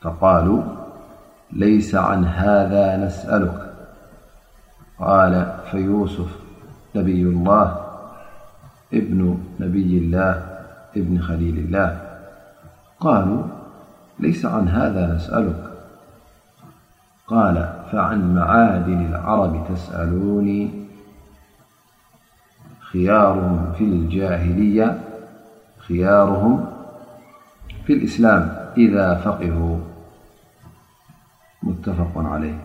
فقالوا ليس عن هذا نسألك قال فيوسف نبي الله بن نبي الله بن خليل الله قالوا ليس عن هذا نسألك قال فعن معادن العرب تسألون خيارهم في الجاهلية خيارهم في الإسلام إذا فقهوا متفق عليه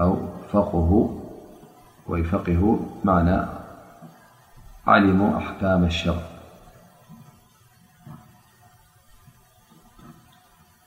أو فقو وفقهو معنى علموا أحكام الشر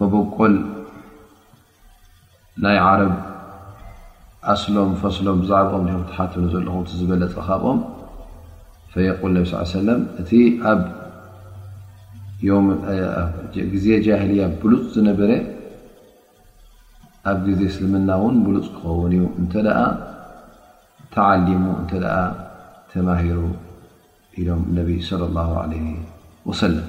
መበቆል ናይ ዓረብ ኣስሎም ፈስሎም ብዛዕብኦም ዲኹም ትሓትኑ ዘለኹም እቲ ዝበለጸ ካብኦም ፈየቁል ነቢ ስ ሰለም እቲ ኣብ ግዜ ጃህልያ ብሉፅ ዝነበረ ኣብ ግዜ እስልምና እውን ብሉፅ ክኸውን እዩ እንተ ተዓሊሙ እንተ ተማሂሩ ኢሎም ነቢ ለ ላ ለ ወሰለም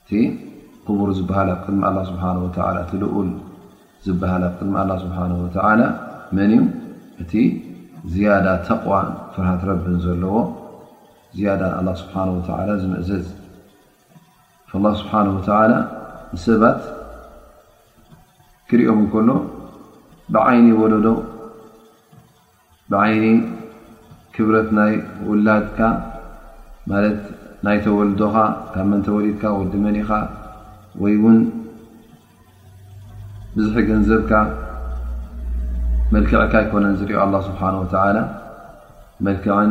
እቲ ክቡር ዝበሃል ኣብ ቅድሚ ኣላ ስብሓን ወተዓላ እቲ ልኡል ዝበሃል ኣብ ቅድሚ ኣላ ስብሓን ወተዓላ መን እዩ እቲ ዝያዳ ተቕዋን ፍርሃት ረብን ዘለዎ ዝያዳ ኣላ ስብሓን ወተዓላ ዝምእዘዝ ላ ስብሓን ወተዓላ ንሰባት ክሪኦም እንከሎ ብዓይኒ ወለዶ ብዓይኒ ክብረት ናይ ውላድካ ማለት ናይ ተወልዶኻ ካብ መን ተወሊድካ ወዲ መን ኢኻ ወይ እውን ብዝሒ ገንዘብካ መልክዕካ ኣይኮነን ዝሪኦ ኣላ ስብሓን ወተዓላ መልክዕን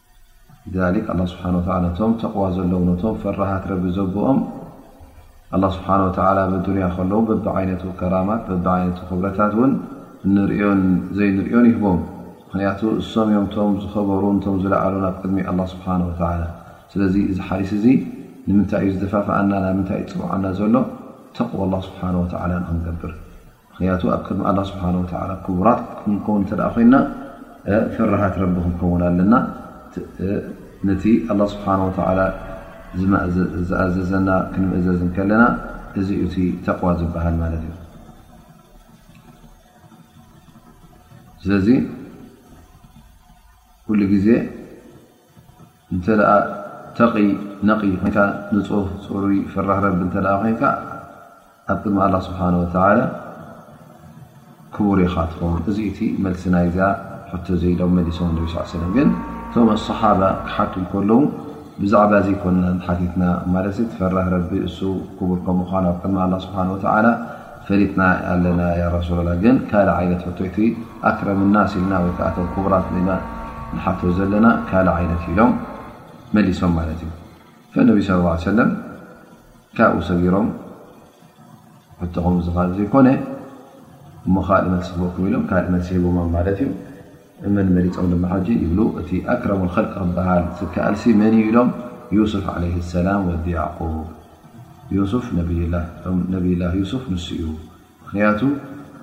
ሊክ ኣላ ስብሓን ወላ ነቶም ተቕዋ ዘለዉ ነቶም ፈራሃት ረቢ ዘቦኦም ኣላ ስብሓን ወተላ ብዱንያ ከለዉ በብ ዓይነቱ ከራማት በብ ዓይነቱ ክብረታት እውን እንርእዮን ዘይንርእዮን ይህቦም ምክንያቱ እሶም እዮም ቶም ዝኸበሩ ቶም ዝለዓሉ ናብ ቅድሚ ኣላ ስብሓን ወተላ ስለዚ እዚ ሓዲስ እዙ ንምንታይ እዩ ዝደፋፍኣና ናብ ምንታይ እዩ ዝፅውዓና ዘሎ ተቕዋ ኣላ ስብሓን ወተላ ንክንገብር ምኽንያቱ ኣብ ቅድሚ ኣላ ስብሓን ወተዓላ ክቡራት ክንከውን እንተደኣ ኮይንና ፈራሃት ረቢ ክንከውን ኣለና ነቲ ኣላ ስብሓን ወተዓላ ዝኣዘዘና ክንምእዘዝ ከለና እዚ እዩ እቲ ተቕዋ ዝበሃል ማለት እዩ ስለዚ ኩሉ ግዜ እንተ ተቒ ነቒ ኮይንካ ንፁህ ፅሩይ ፈራህ ረቢ እንተ ኮይንካ ኣብ ቅድሚ ኣላ ስብሓን ወተዓላ ክቡር ኢኻ ትኸውን እዚ እቲ መልሲ ናይዛ ሕቶ እዘይ ኢሎም መሊሶም ነቢ ስ ሰለም ግን እቶም ኣሰሓባ ክሓቱ እንከለዉ ብዛዕባ እዙይ ኮንና ሓቲትና ማለት እዚ ትፈራህ ረቢ እሱ ክቡር ከም ምኳኑ ኣብ ቅድሚ ኣላ ስብሓን ወተዓላ ፈሊጥና ኣለና ያ ረሱላላ ግን ካልእ ዓይነት ሕቶ እዩ እቲ ኣክረም ናስ ኢልና ወይ ከዓ እቶም ክቡራት ና ንሓቶ ዘለና ካልእ ዓይነት እዩ ኢሎም መሊሶም ማለት እዩ ፈነቢ ስ ላ ሰለም ካብኡ ሰጊሮም ሕቶኹም ዝኻል ዘይኮነ እሞ ካልእ መልሲ ክበኩም ኢሎም ካልእ መልሲ ሂቦሞም ማለት እዩ ንመን መሪፆም ድማ ሕጂ ይብሉ እቲ ኣክረሙል ኸልቂ ክበሃል ዝከኣልሲ መን እዩ ኢሎም ዩሱፍ ዓለይህ ሰላም ወዲ ያዕቁብ ዩሱፍ ነብይላህ ዩሱፍ ንሱ እዩ ምኽንያቱ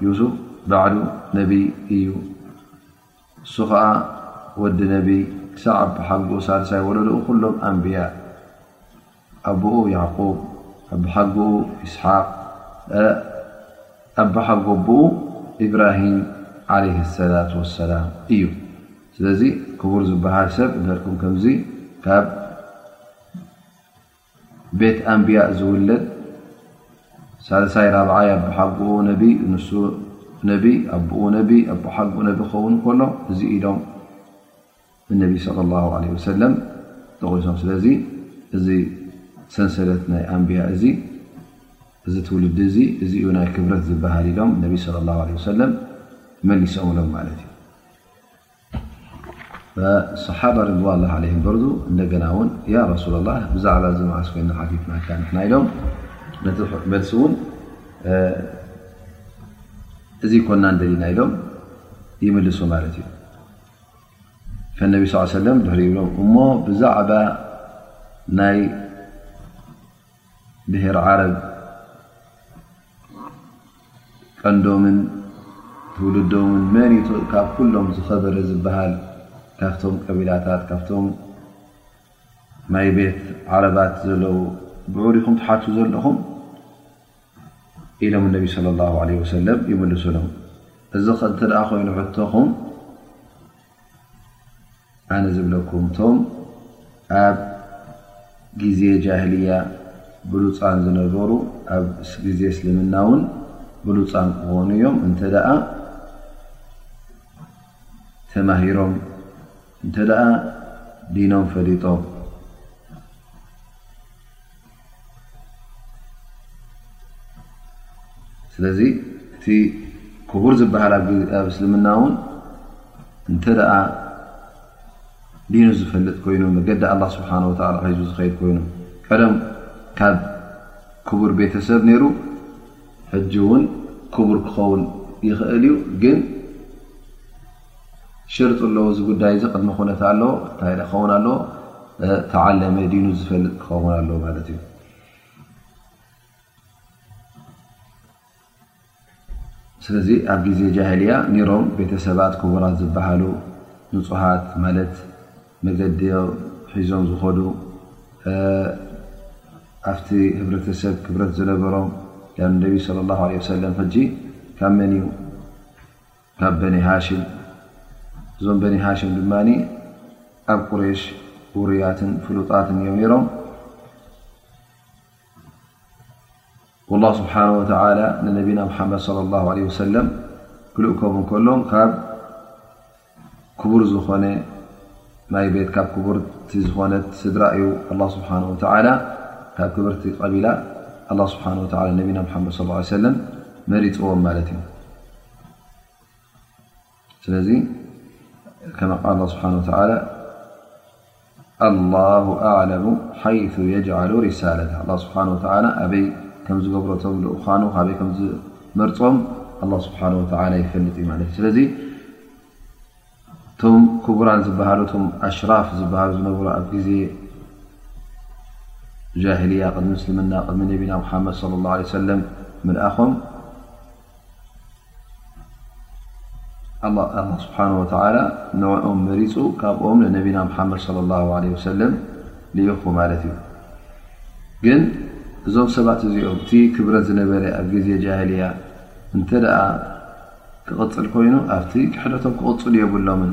ዩሱፍ ባዕሉ ነብይ እዩ እሱ ከዓ ወዲ ነብይ ክሳዕ ብሓጎ ሳልሳይ ወለድኡ ኩሎም ኣንብያ ኣቦኡ ያዕቁብ፣ ኣቦሓጎኡ ኢስሓቅ፣ ኣቦሓጎቦኡ ኢብራሂም ዓለይሂ ሰላት ወሰላም እዩ። ስለዚ ክቡር ዝበሃል ሰብ እንተድኩም ከምዚ ካብ ቤት ኣንብያእ ዝውለድ ሳልሳይ ራብዓይ ኣቦሓጎኡ ነቢ ንሱ ነቢ ኣቦኡ ነቢ ኣቦሓጎኡ ነቢ ክኸውን ከሎ እዚ ኢሎም ብነቢ ሶለ ላሁ ዓለይሂ ወሰለም ጠቒሶም። ስለዚ እዚ ሰንሰለት ናይ ኣንብያ እዚ እዚ ትውልዲ እዚ እዚኡ ናይ ክብረት ዝበሃል ኢሎም ነቢ ለ ላሁ ዓለይሂ ወሰለም መሊሶምሎም ማለት እዩ። صሓባ ርዋ ላ ለ በሩ እንደገና ውን ያ ረሱላ ላ ብዛዕባ እዚ መዓስ ኮይ ሓቲትናካ ንና ኢሎም ነቲ መልሲ እውን እዚ ኮና ንደሊና ኢሎም ይምልሱ ማለት እዩ። ነቢ ስ ሰለም ድሕሪ ይብሎም እሞ ብዛዕባ ናይ ብሄር ዓረብ ቀንዶምን ትውልዶምን መን ካብ ኩሎም ዝኸበረ ዝበሃል ካብቶም ቀቢላታት ካብቶም ናይ ቤት ዓረባት ዘለዉ ብዑር ኢኹም ትሓቱ ዘለኹም ኢሎም ነቢ ስለ ላ ለ ወሰለም ይምልሱሎም እዚ እንተ ኮይኑ ሕቶኹም ኣነ ዝብለኩም እቶም ኣብ ግዜ ጃህልያ ብሉፃን ዝነበሩ ኣብ ግዜ እስልምና እውን ብሉፃን ክኾኑ እዮም እንተ ተማሂሮም እንተ ዲኖም ፈሊጦም ስለዚ እቲ ክቡር ዝበሃል ኣብ እስልምና እውን እንተ ደኣ ዲኑ ዝፈልጥ ኮይኑ መገዲ ኣላ ስብሓን ወተላ ሒዙ ዝኸይድ ኮይኑ ቀደም ካብ ክቡር ቤተሰብ ነይሩ ሕጂ እውን ክቡር ክኸውን ይኽእል እዩ ግን ሽርጢ ኣለዎ እዚ ጉዳይ እዚ ቅድመ ኩነት ኣለዎ እንታይ ክኸውን ኣለዎ ተዓለመ ዲኑ ዝፈልጥ ክኸውን ኣለዎ ማለት እዩ ስለዚ ኣብ ግዜ ጃህልያ ኒሮም ቤተሰባት ክቡራት ዝበሃሉ ንፁሃት ማለት መገዲ ሒዞም ዝኮዱ ኣብቲ ህብረተሰብ ክብረት ዝነበሮም ነቢ ለ ላ ሰለም ሕጂ ካብ መን እዩ ናብ በኒ ሃሽም እዞም በኒ ሃሽም ድማ ኣብ ቁሬሽ ውሩያትን ፍሉጣትን እዮም ነይሮም ላ ስብሓን ወተላ ንነቢና ሙሓመድ ለ ላ ለ ወሰለም ክልእከም ከሎ ካብ ክቡር ዝኾነ ናይ ቤት ካብ ክቡርቲ ዝኾነት ስድራ እዩ ኣላ ስብሓን ወተላ ካብ ክብርቲ ቀቢላ ኣላ ስብሓን ወላ ነቢና ሓመድ ስ ሰለም መሪፅዎም ማለት እዩ ስለዚ ከመ ቃል ላ ስብሓን ወተላ ኣላሁ ኣዕለሙ ሓይث የጅዓሉ ሪሳለት ኣ ስብሓን ወተላ ኣበይ ከም ዝገብሮ ቶም ልኡኳኑ ካበይ ከም ዝመርፆም ኣላ ስብሓን ወተላ ይፈልጥ እዩ ማለት እዩ ስለዚ እቶም ክቡራን ዝበሃሉ ቶም ኣሽራፍ ዝበሃሉ ዝነበሩ ኣብ ግዜ ጃህልያ ቅድሚ ምስልምና ቅድሚ ነቢና ሙሓመድ ለ ላ ለ ሰለም ምልኣኾም ኣላህ ስብሓን ወተላ ንኦም መሪፁ ካብኦም ንነቢና ሓመድ ለ ላ ለ ወሰለም ልኢኹ ማለት እዩ ግን እዞም ሰባት እዚኦም እቲ ክብረት ዝነበረ ኣብ ግዜ ጃህልያ እንተ ክቕፅል ኮይኑ ኣብቲ ክሕደቶም ክቕፅሉ የብሎምን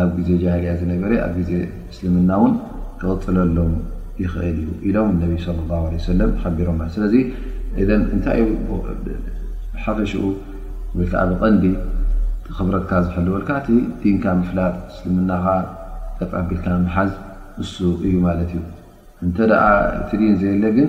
ኣብ ግዜ ጃህልያ ዝነበረ ኣብ ግዜ እስልምና ውን ክቕፅለሎም ይኽእል እዩ ኢሎም ነቢ ለ ላ ለ ሰለም ሓቢሮማ ስለዚ እዘን እንታይ ዩ ብሓፈሽኡ ወይከዓ ብቐንዲ ክብረትካ ዝሕልወልካ እቲ ዲንካ ምፍላጥ እስልምናኻ ጠጥ ኣቢልካ ምሓዝ እሱ እዩ ማለት እዩ እንተ እቲ ዲን ዘየለ ግን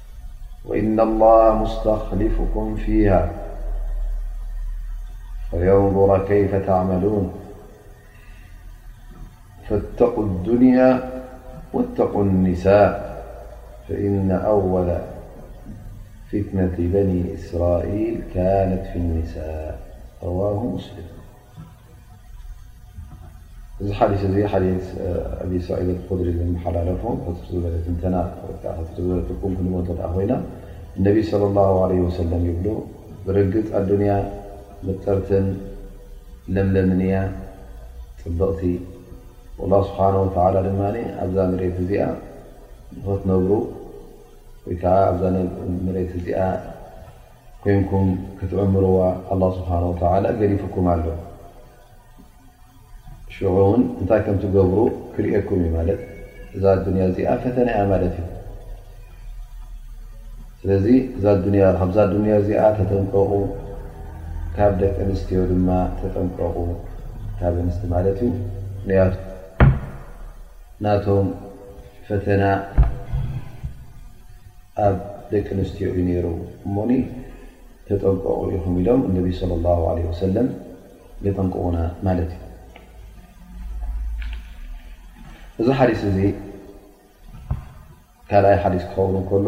وإن الله مستخلفكم فيها فينظر كيف تعملون فاتقوا الدنيا واتقوا النساء فإن أول فتنة بني إسرائيل كانت في النساء رواه مسلم እዚ ሓዲስ እዚ ሓዲስ ኣቢ ሰዒድ ኣልኹድሪ ዝመሓላለፎ ሕጽር ዝበለ ትንተና ወይ ከኣ ሕጽር ዝበለ ትርጉም ክንህቦ እንተ ደኣ ኮይና ነቢ ስለ ላሁ ዓለይሂ ወሰለም ይብሉ ብርግጽ ኣዱንያ ምጥርትን ለምለምን እያ ጽብቕቲ ኣላህ ስብሓነ ወተዓላ ድማ ኣብዛ መሬት እዚኣ ንኽትነብሩ ወይ ከኣ ኣብዛ መሬት እዚኣ ኮይንኩም ክትዕምርዋ ኣላህ ስብሓነሁ ወተዓላ ገዲፉኩም ኣሎ። ሽዑ እውን እንታይ ከም ትገብሩ ክርእየኩም እዩ ማለት እዛ ኣዱንያ እዚኣ ፈተነ እያ ማለት እዩ። ስለዚ ካብዛ ኣዱንያ እዚኣ ተጠንቀቑ፣ ካብ ደቂ ኣንስትዮ ድማ ተጠንቀቑ ካብ ኣንስቲ ማለት እዩ። ምኽንያቱ ናቶም ፈተና ኣብ ደቂ ኣንስትዮ እዩ ነይሩ እሞኒ ተጠንቀቑ ኢኹም ኢሎም እነቢ ስለ ላ ለ ወሰለም የጠንቅቑና ማለት እዩ እዚ ሓዲስ እዚ ካልኣይ ሓዲስ ክኸውን ከሎ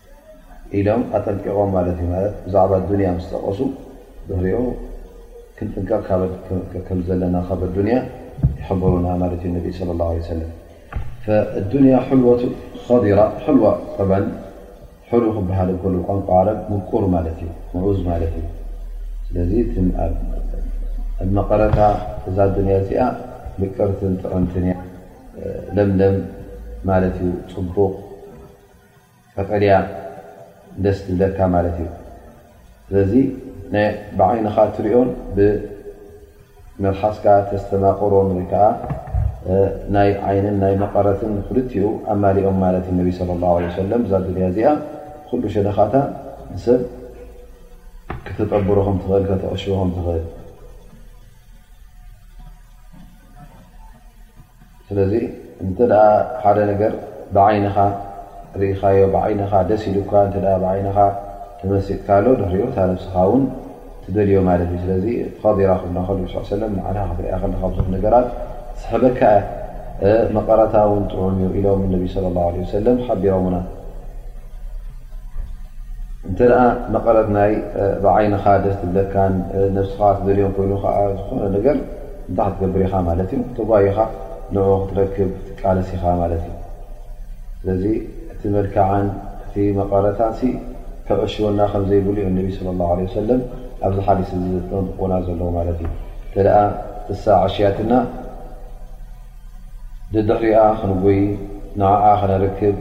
ኢሎም ኣጠንቂቖም ማለት እዩ። ማለት ብዛዕባ ዱንያ ምስ ጠቐሱ ድሕሪኡ ክንጥንቀቕ ከም ዘለና ካብ ኣዱንያ ይሕብሩና ማለት እዩ ነቢ ሰለላሁ ዓለይሂ ወሰለም። ፈኣዱንያ ሑልወቱ ኸዲራ ሑልዋ ጠባን ሕሉው ክበሃል እንከሎ ብቋንቋ ዓረብ ምቁር ማለት እዩ፣ ምዑዝ ማለት እዩ። ስለዚ ኣብ መቐረታ እዛ ኣዱንያ እዚኣ ምቅርትን ጥዕምትን እያ፣ ለምለም ማለት እዩ፣ ፅቡቕ ቀጠልያ ደስ ትብለካ ማለት እዩ ስለዚ ናይ ብዓይንኻ ትሪኦን ብመልሓስካ ተስተማቕሮን ወይ ከዓ ናይ ዓይንን ናይ መቐረትን ክልቲኡ ኣማሊኦም ማለት ዩ ነቢ ስለ ላሁ ለ ሰለም እዛ ዱንያ እዚኣ ኩሉ ሸነኻታ ንሰብ ክተጠብሮ ከም ትኽእል ከተቐሽቦ ከም ትኽእል ስለዚ እንተ ሓደ ነገር ብዓይንኻ ርኢኻዮ ብዓይንኻ ደስ ኢሉካ እተ ብዓይንኻ ተመሲጥካ ኣሎ ድሕሪኡ እታ ነብስኻ ውን ትደልዮ ማለት እዩ ስለዚ ኸዲራ ክብና ከሉ ስ ሰለም ንዓኻ ክትርያ ከለካ ብዙሕ ነገራት ትስሕበካ እያ መቐረታ ውን ጥዑም እዩ ኢሎም ነቢ ስለ ላ ለ ሰለም ሓቢሮምና እንተ መቐረት ናይ ብዓይንኻ ደስ ትብለካን ነብስኻ ትደልዮን ኮይኑ ከዓ ዝኾነ ነገር እንታይ ክትገብር ኢኻ ማለት እዩ ተጓይኻ ንኡ ክትረክብ ክትቃለስ ኢኻ ማለት እዩ ስለዚ እቲ መልክዓን እቲ መቐረታን ከዕሽወና ከም ዘይብሉ ዩ ነቢ ስለ ላ ለ ሰለም ኣብዚ ሓዲስ እዚ ዘጠንቅቑና ዘለዉ ማለት እዩ ተ እሳ ዕሽያትና ደድሕሪኣ ክንጎይ ንዓኣ ከነርክብ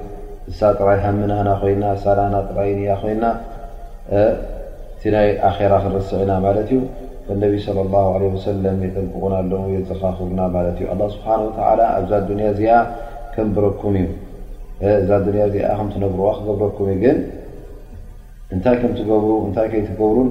እሳ ጥራይ ሃሚ ናህና ኮይና እሳ ናህና ጥራይ ንያ ኮይና እቲ ናይ ኣራ ክንርስዕ ኢና ማለት እዩ ነቢ صለ ላ ለ ወሰለም የጠንቅቑና ኣለዉ የዘኻኽሩና ማለት እዩ ኣላ ስብሓን ወተላ ኣብዛ ኣዱንያ እዚኣ ከምብረኩም እዩ እዛ ኣዱንያ እዚኣ ከም ትነብርዋ ክገብረኩም እዩ ግን እንታይ ከም ትገብሩ እንታይ ከይትገብሩን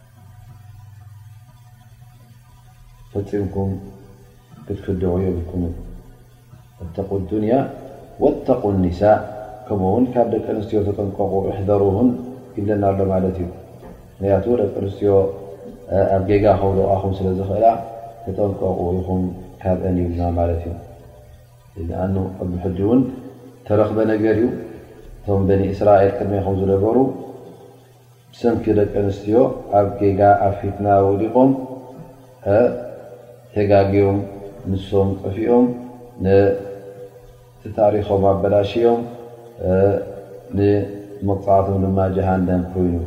ፈጺምኩም ክትክድዑ የብልኩምን እተቁ ዱንያ ወተቁ ኒሳእ ከምኡ ውን ካብ ደቂ ኣንስትዮ ተጠንቀቑ እሕደሩሁን ይብለና ኣሎ ማለት እዩ ምክንያቱ ደቂ ኣንስትዮ ኣብ ጌጋ ከውደቃኹም ስለ ዝኽእላ ተጠንቀቑ ኢኹም ካብአን ይብልና ማለት እዩ ኣኑ ቅድሚ ሕጂ እውን ተረኽበ ነገር እዩ እቶም በኒ እስራኤል ቅድሜኹም ዝነበሩ ብሰንኪ ደቂ ኣንስትዮ ኣብ ጌጋ ኣብ ፊትና ወዲቆም ተጋግዮም ንሶም ጠፊኦም ነቲ ታሪኮም ኣበላሽዮም ንመቅጻዕቶም ድማ ጀሃነም ኮይኑ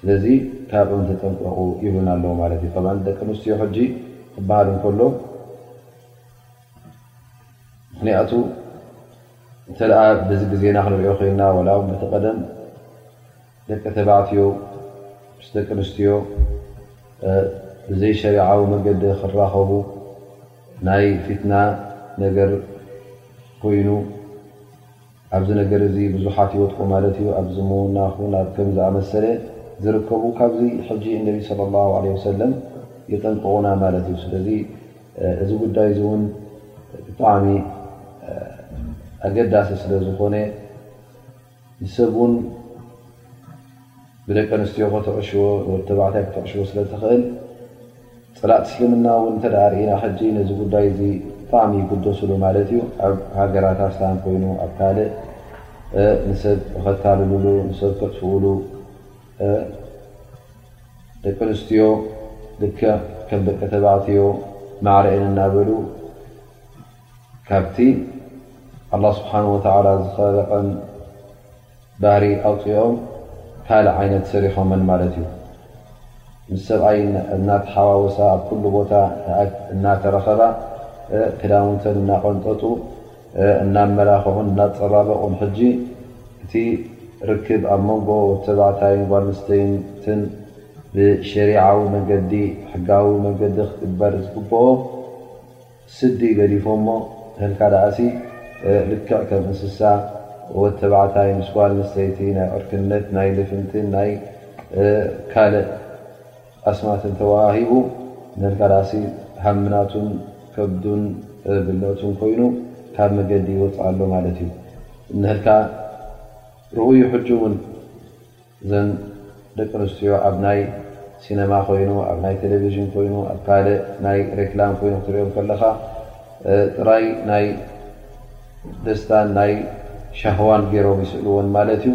ስለዚ ካብኦም ተጠንቀቁ ይብሉና ኣለዉ ማለት እዩ ብ ደቂ ኣንስትዮ ሕጂ ክበሃል እንከሎ ምክንያቱ እንተ በዚ ግዜና ክንሪኦ ኮይና ዋላ ውን በቲ ቀደም ደቂ ተባዕትዮ ምስ ደቂ ኣንስትዮ ብዘይ ሸሪዓዊ መገዲ ክራኸቡ ናይ ፊትና ነገር ኮይኑ ኣብዚ ነገር እዚ ብዙሓት ይወጥቁ ማለት እዩ ኣብ ዝምውና ኹን ኣብ ከም ዝኣመሰለ ዝርከቡ ካብዚ ሕጂ እነቢ ስለ ላ ለ ወሰለም የጠንቅቑና ማለት እዩ ስለዚ እዚ ጉዳይ እዚ እውን ብጣዕሚ ኣገዳሲ ስለ ዝኾነ ንሰብ እውን ብደቂ ኣንስትዮ ከተዕሽዎ ንወዲ ተባዕታይ ክትዕሽዎ ስለ ትኽእል ፀላእቲ እስልምና እውን እንተ ርእና ሕጂ ነዚ ጉዳይ እዚ ብጣዕሚ ይግደሱሉ ማለት እዩ ኣብ ሃገራት ኣስላም ኮይኑ ኣብ ካልእ ንሰብ ኸታልልሉ ንሰብ ከጥፍኡሉ ደቂ ኣንስትዮ ልክዕ ከም ደቂ ተባዕትዮ ማዕረ እየን እናበሉ ካብቲ ኣላ ስብሓን ወተዓላ ዝኸለቐን ባህሪ ኣውፅኦም ካልእ ዓይነት ሰሪሖመን ማለት እዩ ምስ ሰብኣይ እናተሓዋወሳ ኣብ ኩሉ ቦታ እናተረኸባ ክዳውንተን እናቐንጠጡ እናመላኽዑን እናፀባበቑን ሕጂ እቲ ርክብ ኣብ መንጎ ወዲ ተባዕታይን ጓል ኣንስተይትን ብሸሪዓዊ መንገዲ፣ ሕጋዊ መንገዲ ክግበር ዝግበኦ ስዲ ገዲፎሞ ተልካ ደኣሲ ልክዕ ከም እንስሳ ወዲ ተባዕታይ ምስ ጓል ኣንስተይቲ ናይ ዕርክነት፣ ናይ ልፍንቲን ናይ ካልእ ኣስማትን ተዋሃሂቡ ነልቀላሲ ሃምናቱን ከብዱን ብልዕቱን ኮይኑ ካብ መገዲ ይወፅእ ኣሎ ማለት እዩ እነህልካ ርኡዩ ሕጂ እውን እዘን ደቂ ኣንስትዮ ኣብ ናይ ሲነማ ኮይኑ ኣብ ናይ ቴሌቭዥን ኮይኑ ኣብ ካልእ ናይ ሬክላም ኮይኑ ክትሪኦም ከለኻ ጥራይ ናይ ደስታን ናይ ሻህዋን ገይሮም ይስእልዎን ማለት እዩ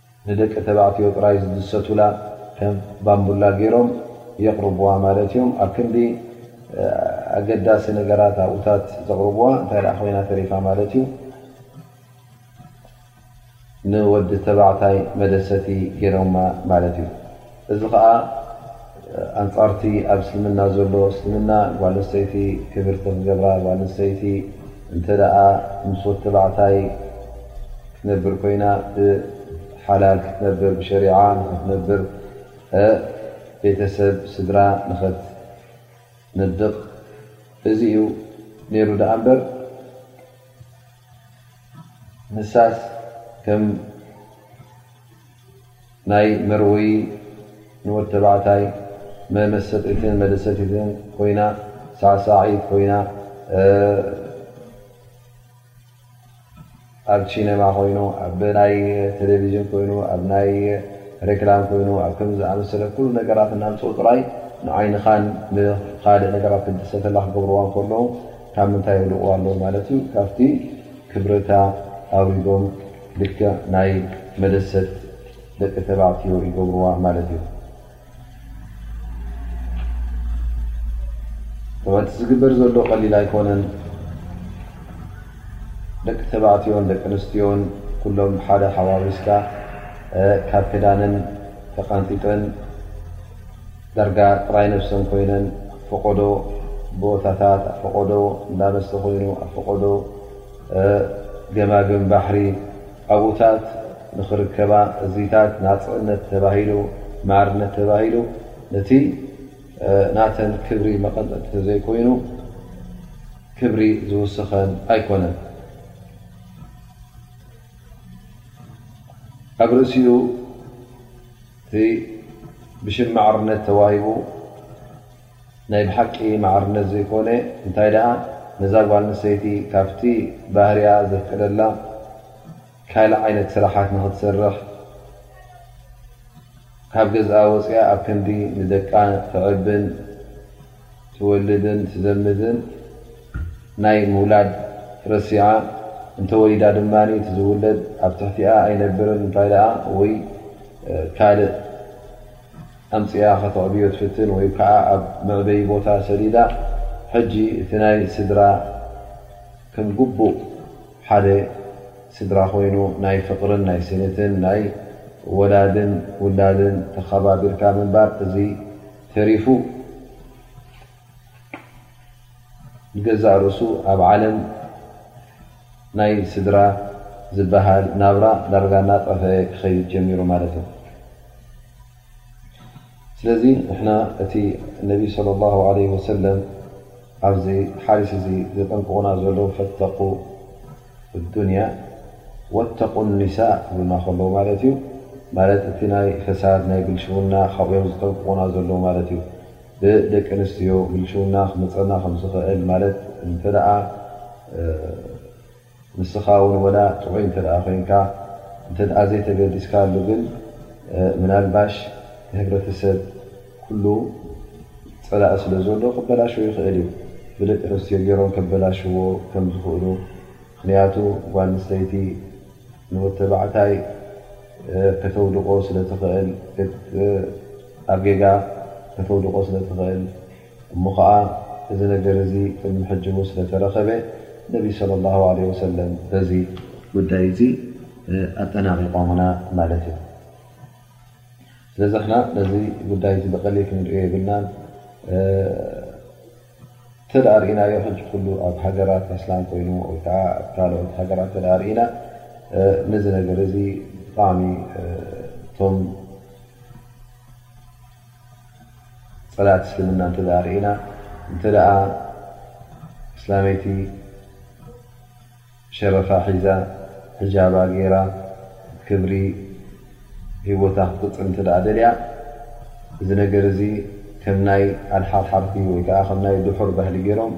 ንደቂ ተባዕትዮ ጥራይ ዝድሰቱላ ከም ባምቡላ ገይሮም የቕርቡዋ ማለት እዮም። ኣብ ክንዲ ኣገዳሲ ነገራት ኣብኡታት ዘቕርቡዋ እንታይ ደኣ ኮይና ተሪፋ ማለት እዩ። ንወዲ ተባዕታይ መደሰቲ ገይሮማ ማለት እዩ። እዚ ከኣ ኣንጻርቲ ኣብ እስልምና ዘሎ እስልምና ጓል ኣንስተይቲ ክብርቲ ክገብራ ጓል ኣንስተይቲ እንተ ምስ ወተባዕታይ ክትነብር ኮይና ብሓላል ክትነብር ብሸሪዓ ንክትነብር ቤተሰብ ስድራ ንክትነድቕ እዚ እዩ ነይሩ ድኣ እምበር ንሳስ ከም ናይ መርወዪ ንወድ ተባዕታይ መመሰጢትን መደሰቲትን ኮይና ሳዕሳዒት ኮይና ኣብ ሺነማ ኮይኑ ኣብ ናይ ቴሌቭዥን ኮይኑ ኣብ ናይ ሬክላም ኮይኑ ኣብ ከምዚ ዝኣመሰለ ኩሉ ነገራት እናምፅኡ ጥራይ ንዓይንኻን ንካልእ ነገራት ክድሰተላ ክገብርዋ እንከለዉ ካብ ምንታይ የውድቕዋ ኣለዉ ማለት እዩ ካብቲ ክብረታ ኣውሪዶም ልክዕ ናይ መደሰት ደቂ ተባዕትዮ ይገብርዋ ማለት እዩ። እቲ ዝግበር ዘሎ ቀሊል ኣይኮነን ደቂ ተባዕትዮን ደቂ ኣንስትዮን ኩሎም ሓደ ሓዋዊስካ ካብ ክዳንን ተቐንጢጠን ዳርጋ ጥራይ ነብሰን ኮይነን ኣብ ፈቐዶ ቦታታት ኣብ ፈቐዶ እንዳመስተ ኮይኑ ኣብ ፈቐዶ ገማግም ባሕሪ ኣብኡታት ንክርከባ እዚታት ናፅእነት ተባሂሉ ማዕርነት ተባሂሉ ነቲ ናተን ክብሪ መቐንጠጥ ተዘይኮይኑ ክብሪ ዝውስኸን ኣይኮነን ኣብ ርእሲኡ እቲ ብሽም ማዕርነት ተዋሂቡ ናይ ብሓቂ ማዕርነት ዘይኮነ እንታይ ደኣ ነዛ ጓል ኣንስተይቲ ካብቲ ባህሪኣ ዘፍቅደላ ካልእ ዓይነት ስራሓት ንኽትሰርሕ ካብ ገዝኣ ወፂኣ ኣብ ክንዲ ንደቃ ተዕብን ትወልድን ትዘምድን ናይ ምውላድ ረሲዓ እንተወሊዳ ድማ እቲ ዝውለድ ኣብ ትሕቲኣ ኣይነብርን እንታይ ደኣ ወይ ካልእ ኣምጺኣ ከተዕብዮ ትፍትን ወይ ከኣ ኣብ መዕበዪ ቦታ ሰዲዳ ሕጂ እቲ ናይ ስድራ ከም ግቡእ ሓደ ስድራ ኮይኑ ናይ ፍቕርን ናይ ስኒትን ናይ ወላድን ውላድን ተኸባቢርካ ምንባር እዚ ተሪፉ ንገዛእ ርእሱ ኣብ ዓለም ናይ ስድራ ዝበሃል ናብራ ዳርጋ እናጠፈ ክኸይድ ጀሚሩ ማለት እዩ ስለዚ ንሕና እቲ ነቢ ስለ ላሁ ለ ወሰለም ኣብዚ ሓሪስ እዚ ዘጠንቅቑና ዘለዉ ፈተቑ ዱንያ ወተቑ ኒሳእ ክብሉና ከለዉ ማለት እዩ ማለት እቲ ናይ ፈሳድ ናይ ብልሽውና ካብኡዮም ዝጠንቅቑና ዘለዉ ማለት እዩ ብደቂ ኣንስትዮ ብልሽውና ክመፀና ከም ዝኽእል ማለት እንተ ንስኻ ውን ወላ ጥዑይ እንተ ኮንካ እንተ ዘይተገዲስካሉ ግን ምናልባሽ ህብረተሰብ ኩሉ ፀላኢ ስለ ዘሎ ክበላሸው ይኽእል እዩ ብደቂ ኣንስትዮ ገይሮም ከበላሽዎ ከም ዝኽእሉ ምኽንያቱ ጓል ኣንስተይቲ ንወተባዕታይ ከተውድቆ ስለትኽእል ኣብ ጌጋ ከተውድቆ ስለትኽእል እሞ ኸዓ እዚ ነገር እዚ ቅድሚ ሕጂ ውን ስለተረኸበ ነቢ صለ ላ ለ ወሰለም በዚ ጉዳይ እዚ ኣጠናቂቆምና ማለት እዩ ስለዚ ሕና ነዚ ጉዳይ እዚ ብቀሊል ክንሪኦ የብልናን እተርእናዮ ሕጂ ኩሉ ኣብ ሃገራት ኣስላም ኮይኑ ወይ ከዓ ኣብ ካልኦት ሃገራት እተርእና ነዚ ነገር እዚ ብጣዕሚ እቶም ፀላት እስልምና እተርእና እተ እስላመይቲ ሸረፋ ሒዛ ሕጃባ ገይራ ክብሪ ሂወታ ክትቅፅል እንተ ደልያ እዚ ነገር እዚ ከም ናይ ኣድሓርሓርቲ ወይ ከዓ ከም ናይ ድሑር ባህሊ ገይሮም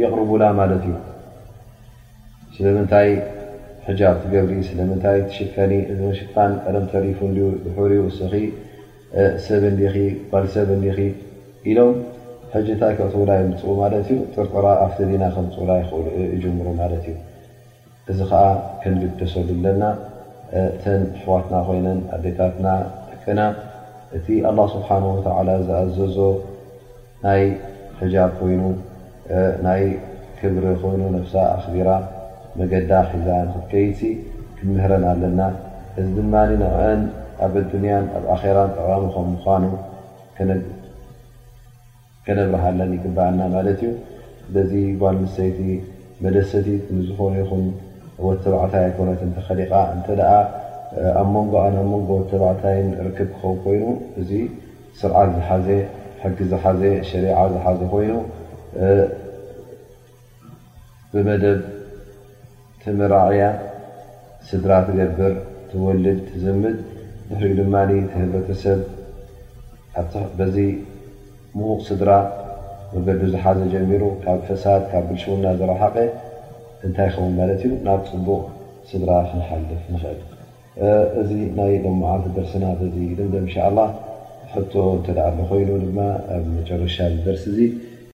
የቕርቡላ ማለት እዩ ስለምንታይ ሕጃብ ትገብሪ ስለምንታይ ትሽፈኒ እዚ ምሽፋን ቀደም ተሪፉ እንድዩ ድሑር እዩ እስኺ ሰብ እንዲኺ ጓል ሰብ እንዲኺ ኢሎም ሕጂ እንታይ ከእትዉላ ይምጽኡ ማለት እዩ ጥርጠራ ኣብቲ ዲና ከምጽኡላ ይኽእሉ ይጅምሩ ማለት እዩ እዚ ከዓ ክንግደሰሉ ኣለና እተን ኣሕዋትና ኮይነን ኣዴታትና ደቅና እቲ ኣላ ስብሓን ወተዓላ ዝኣዘዞ ናይ ሕጃብ ኮይኑ ናይ ክብሪ ኮይኑ ነብሳ ኣኽቢራ መገዳ ሒዛ ንክትከይድሲ ክንምህረን ኣለና። እዚ ድማ ንዕዐን ኣብ ኣዱንያን ኣብ ኣኼራን ጠቓሚ ከም ምዃኑ ከነብርሃለን ይግብኣና ማለት እዩ። ስለዚ ጓል ኣንስተይቲ መደሰቲት ንዝኾነ ይኹን ወዲ ተባዕታይ ኣይኮነትን። ተኸሊቓ እንተድኣ ኣብ መንጎኣን ኣብ መንጎ ወዲ ተባዕታይን ርክብ ክኸውን ኮይኑ እዚ ስርዓት ዝሓዘ፣ ሕጊ ዝሓዘ፣ ሸሪዓ ዝሓዘ ኮይኑ ብመደብ ትምራዕያ፣ ስድራ ትገብር፣ ትወልድ፣ ትዝምድ ድሕሪኡ ድማ እቲ ህብረተሰብ በዚ ምዉቕ ስድራ መገዱ ዝሓዘ ጀሚሩ ካብ ፈሳድ ካብ ብልሽዉና ዝረሓቐ እንታይ ይኸዉን ማለት እዩ ናብ ጽቡቕ ስድራ ክንሓልፍ ንኽእል። እዚ ናይ ሎምዓልቲ ደርስና በዚ ይድምደም እንሻኣላህ ሕቶ እንተ ኣሎ ኮይኑ ድማ ኣብ መጨረሻ እዚ ደርሲ እዚ